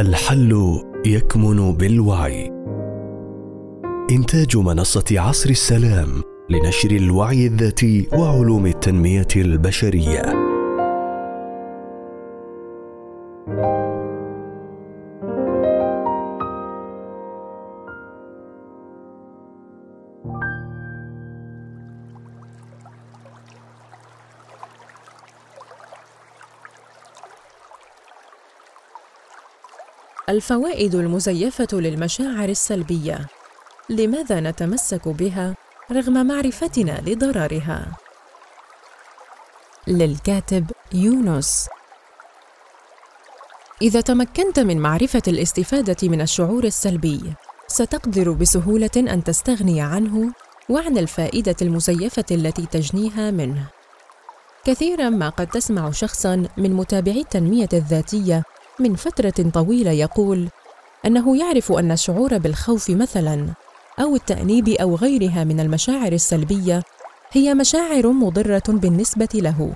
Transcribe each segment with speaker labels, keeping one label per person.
Speaker 1: الحل يكمن بالوعي. إنتاج منصة عصر السلام لنشر الوعي الذاتي وعلوم التنمية البشرية.
Speaker 2: الفوائد المزيفة للمشاعر السلبية. لماذا نتمسك بها رغم معرفتنا لضررها؟ للكاتب يونس. إذا تمكنت من معرفة الاستفادة من الشعور السلبي ستقدر بسهولة أن تستغني عنه وعن الفائدة المزيفة التي تجنيها منه. كثيرا ما قد تسمع شخصا من متابعي التنمية الذاتية من فترة طويلة يقول أنه يعرف أن الشعور بالخوف مثلا أو التأنيب أو غيرها من المشاعر السلبية هي مشاعر مضرة بالنسبة له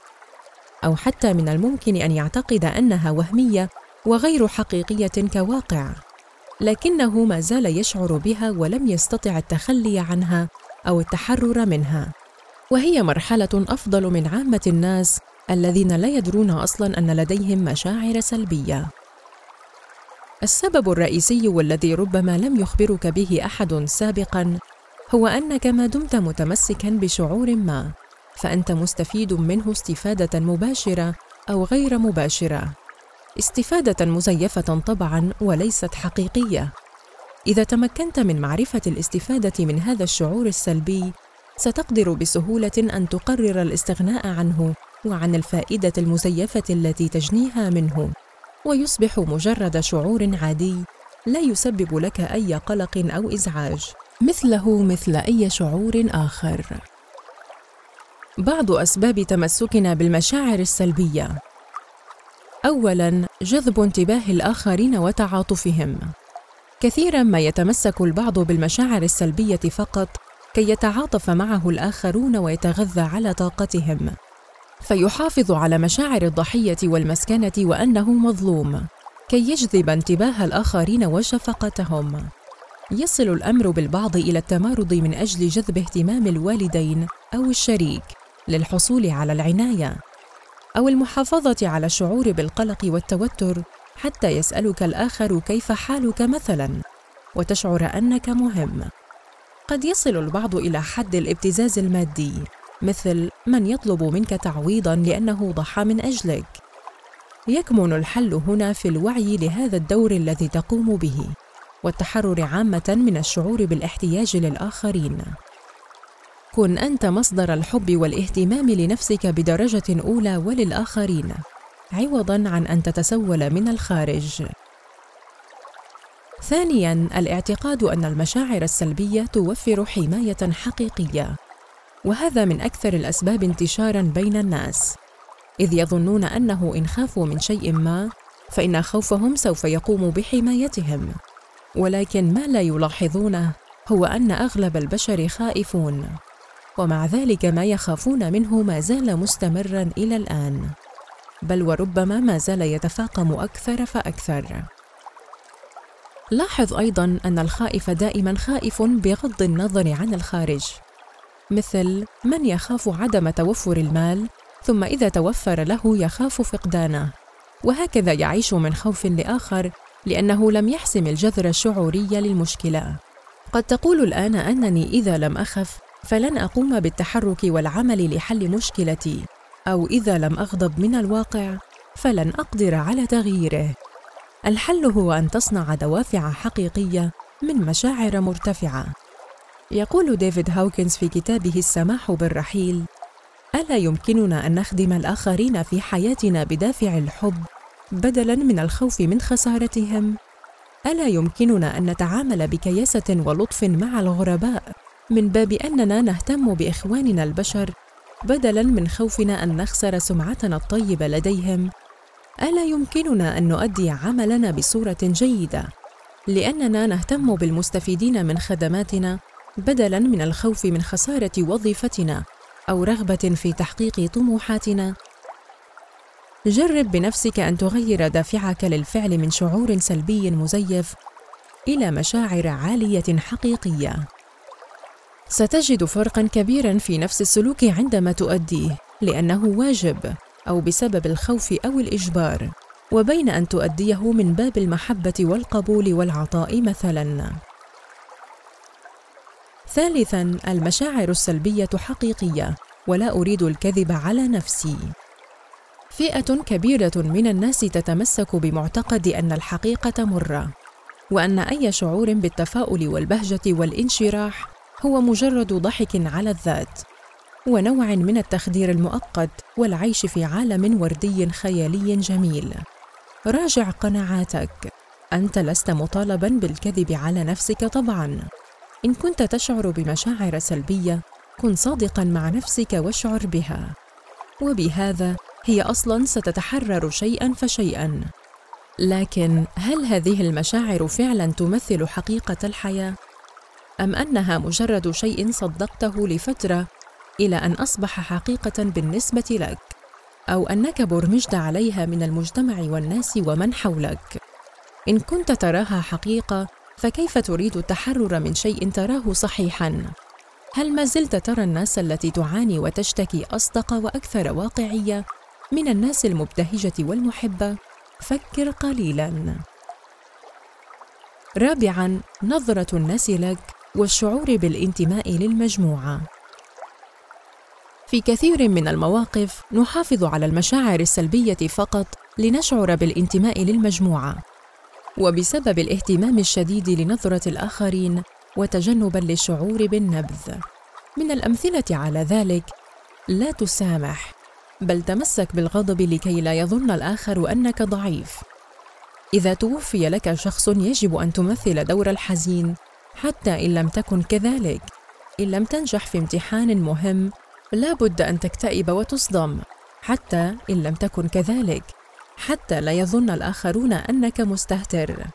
Speaker 2: أو حتى من الممكن أن يعتقد أنها وهمية وغير حقيقية كواقع لكنه ما زال يشعر بها ولم يستطع التخلي عنها أو التحرر منها وهي مرحلة أفضل من عامة الناس الذين لا يدرون أصلا أن لديهم مشاعر سلبية. السبب الرئيسي والذي ربما لم يخبرك به أحد سابقا هو أنك ما دمت متمسكا بشعور ما فأنت مستفيد منه استفادة مباشرة أو غير مباشرة. استفادة مزيفة طبعا وليست حقيقية. إذا تمكنت من معرفة الاستفادة من هذا الشعور السلبي ستقدر بسهولة أن تقرر الاستغناء عنه وعن الفائدة المزيفة التي تجنيها منه. ويصبح مجرد شعور عادي لا يسبب لك أي قلق أو إزعاج. مثله مثل أي شعور آخر. بعض أسباب تمسكنا بالمشاعر السلبية. اولا جذب انتباه الآخرين وتعاطفهم. كثيرا ما يتمسك البعض بالمشاعر السلبية فقط كي يتعاطف معه الآخرون ويتغذى على طاقتهم. فيحافظ على مشاعر الضحية والمسكنة وأنه مظلوم كي يجذب انتباه الآخرين وشفقتهم. يصل الأمر بالبعض إلى التمارض من أجل جذب اهتمام الوالدين أو الشريك للحصول على العناية أو المحافظة على الشعور بالقلق والتوتر حتى يسألك الآخر كيف حالك مثلا وتشعر أنك مهم. قد يصل البعض إلى حد الابتزاز المادي. مثل من يطلب منك تعويضا لأنه ضحى من أجلك يكمن الحل هنا في الوعي لهذا الدور الذي تقوم به والتحرر عامة من الشعور بالاحتياج للآخرين. كن أنت مصدر الحب والاهتمام لنفسك بدرجة أولى وللآخرين عوضا عن أن تتسول من الخارج. ثانيا الاعتقاد أن المشاعر السلبية توفر حماية حقيقية. وهذا من أكثر الأسباب انتشارا بين الناس. إذ يظنون أنه إن خافوا من شيء ما فإن خوفهم سوف يقوم بحمايتهم. ولكن ما لا يلاحظونه هو أن أغلب البشر خائفون. ومع ذلك ما يخافون منه ما زال مستمرا إلى الآن. بل وربما ما زال يتفاقم أكثر فأكثر. لاحظ أيضا أن الخائف دائما خائف بغض النظر عن الخارج. مثل من يخاف عدم توفر المال ثم إذا توفر له يخاف فقدانه. وهكذا يعيش من خوف لآخر لأنه لم يحسم الجذر الشعوري للمشكلة. قد تقول الآن أنني إذا لم أخف فلن أقوم بالتحرك والعمل لحل مشكلتي. أو إذا لم أغضب من الواقع فلن أقدر على تغييره. الحل هو أن تصنع دوافع حقيقية من مشاعر مرتفعة. يقول ديفيد هاوكنز في كتابه السماح بالرحيل ألا يمكننا أن نخدم الآخرين في حياتنا بدافع الحب بدلا من الخوف من خسارتهم؟ ألا يمكننا أن نتعامل بكياسة ولطف مع الغرباء من باب أننا نهتم بإخواننا البشر بدلا من خوفنا أن نخسر سمعتنا الطيبة لديهم؟ ألا يمكننا أن نؤدي عملنا بصورة جيدة لأننا نهتم بالمستفيدين من خدماتنا بدلا من الخوف من خسارة وظيفتنا أو رغبة في تحقيق طموحاتنا. جرب بنفسك أن تغير دافعك للفعل من شعور سلبي مزيف إلى مشاعر عالية حقيقية. ستجد فرقا كبيرا في نفس السلوك عندما تؤديه لأنه واجب أو بسبب الخوف أو الإجبار وبين أن تؤديه من باب المحبة والقبول والعطاء مثلا. ثالثا المشاعر السلبية حقيقية ولا أريد الكذب على نفسي. فئة كبيرة من الناس تتمسك بمعتقد أن الحقيقة مرة وأن أي شعور بالتفاؤل والبهجة والانشراح هو مجرد ضحك على الذات ونوع من التخدير المؤقت والعيش في عالم وردي خيالي جميل. راجع قناعاتك. أنت لست مطالبا بالكذب على نفسك طبعا. إن كنت تشعر بمشاعر سلبية كن صادقا مع نفسك واشعر بها. وبهذا هي أصلا ستتحرر شيئا فشيئا. لكن هل هذه المشاعر فعلا تمثل حقيقة الحياة؟ أم أنها مجرد شيء صدقته لفترة إلى أن أصبح حقيقة بالنسبة لك؟ أو أنك برمجت عليها من المجتمع والناس ومن حولك؟ إن كنت تراها حقيقة فكيف تريد التحرر من شيء تراه صحيحا؟ هل ما زلت ترى الناس التي تعاني وتشتكي أصدق وأكثر واقعية من الناس المبتهجة والمحبة؟ فكر قليلا. رابعا نظرة الناس لك والشعور بالانتماء للمجموعة. في كثير من المواقف نحافظ على المشاعر السلبية فقط لنشعر بالانتماء للمجموعة. وبسبب الاهتمام الشديد لنظرة الآخرين وتجنبا للشعور بالنبذ. من الأمثلة على ذلك لا تسامح بل تمسك بالغضب لكي لا يظن الآخر أنك ضعيف. إذا توفي لك شخص يجب أن تمثل دور الحزين حتى إن لم تكن كذلك. إن لم تنجح في امتحان مهم لا بد أن تكتئب وتصدم حتى إن لم تكن كذلك. حتى لا يظن الآخرون أنك مستهتر.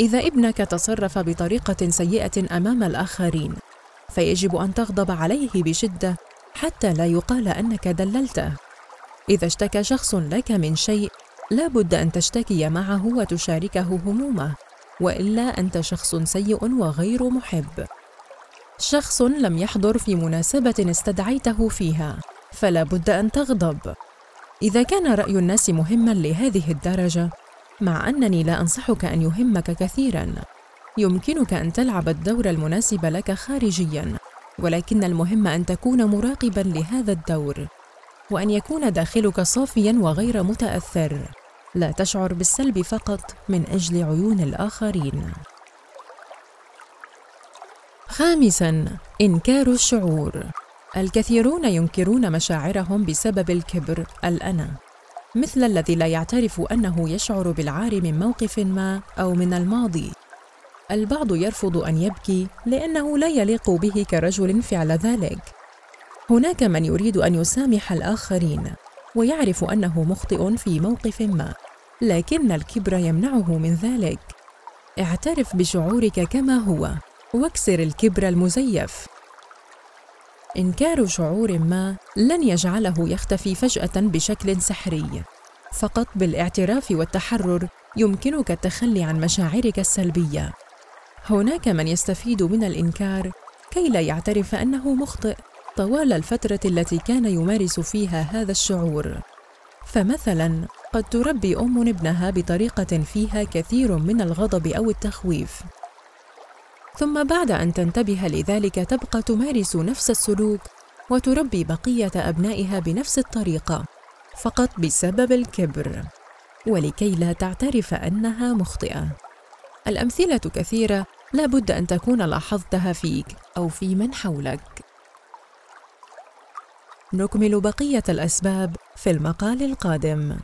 Speaker 2: إذا ابنك تصرف بطريقة سيئة أمام الآخرين فيجب أن تغضب عليه بشدة حتى لا يقال أنك دللته. إذا اشتكى شخص لك من شيء لا بد أن تشتكي معه وتشاركه همومه وإلا أنت شخص سيء وغير محب. شخص لم يحضر في مناسبة استدعيته فيها فلا بد أن تغضب. إذا كان رأي الناس مهما لهذه الدرجة مع أنني لا أنصحك أن يهمك كثيرا. يمكنك أن تلعب الدور المناسب لك خارجيا ولكن المهم أن تكون مراقبا لهذا الدور وأن يكون داخلك صافيا وغير متأثر. لا تشعر بالسلب فقط من أجل عيون الآخرين. خامسا إنكار الشعور. الكثيرون ينكرون مشاعرهم بسبب الكبر الأنا. مثل الذي لا يعترف أنه يشعر بالعار من موقف ما أو من الماضي. البعض يرفض أن يبكي لأنه لا يليق به كرجل فعل ذلك. هناك من يريد أن يسامح الآخرين ويعرف أنه مخطئ في موقف ما لكن الكبر يمنعه من ذلك. اعترف بشعورك كما هو واكسر الكبر المزيف. إنكار شعور ما لن يجعله يختفي فجأة بشكل سحري. فقط بالاعتراف والتحرر يمكنك التخلي عن مشاعرك السلبية. هناك من يستفيد من الإنكار كي لا يعترف أنه مخطئ طوال الفترة التي كان يمارس فيها هذا الشعور. فمثلا قد تربي أم ابنها بطريقة فيها كثير من الغضب أو التخويف. ثم بعد أن تنتبه لذلك تبقى تمارس نفس السلوك وتربي بقية أبنائها بنفس الطريقة فقط بسبب الكبر ولكي لا تعترف أنها مخطئة. الأمثلة كثيرة لا بد أن تكون لاحظتها فيك أو في من حولك. نكمل بقية الأسباب في المقال القادم.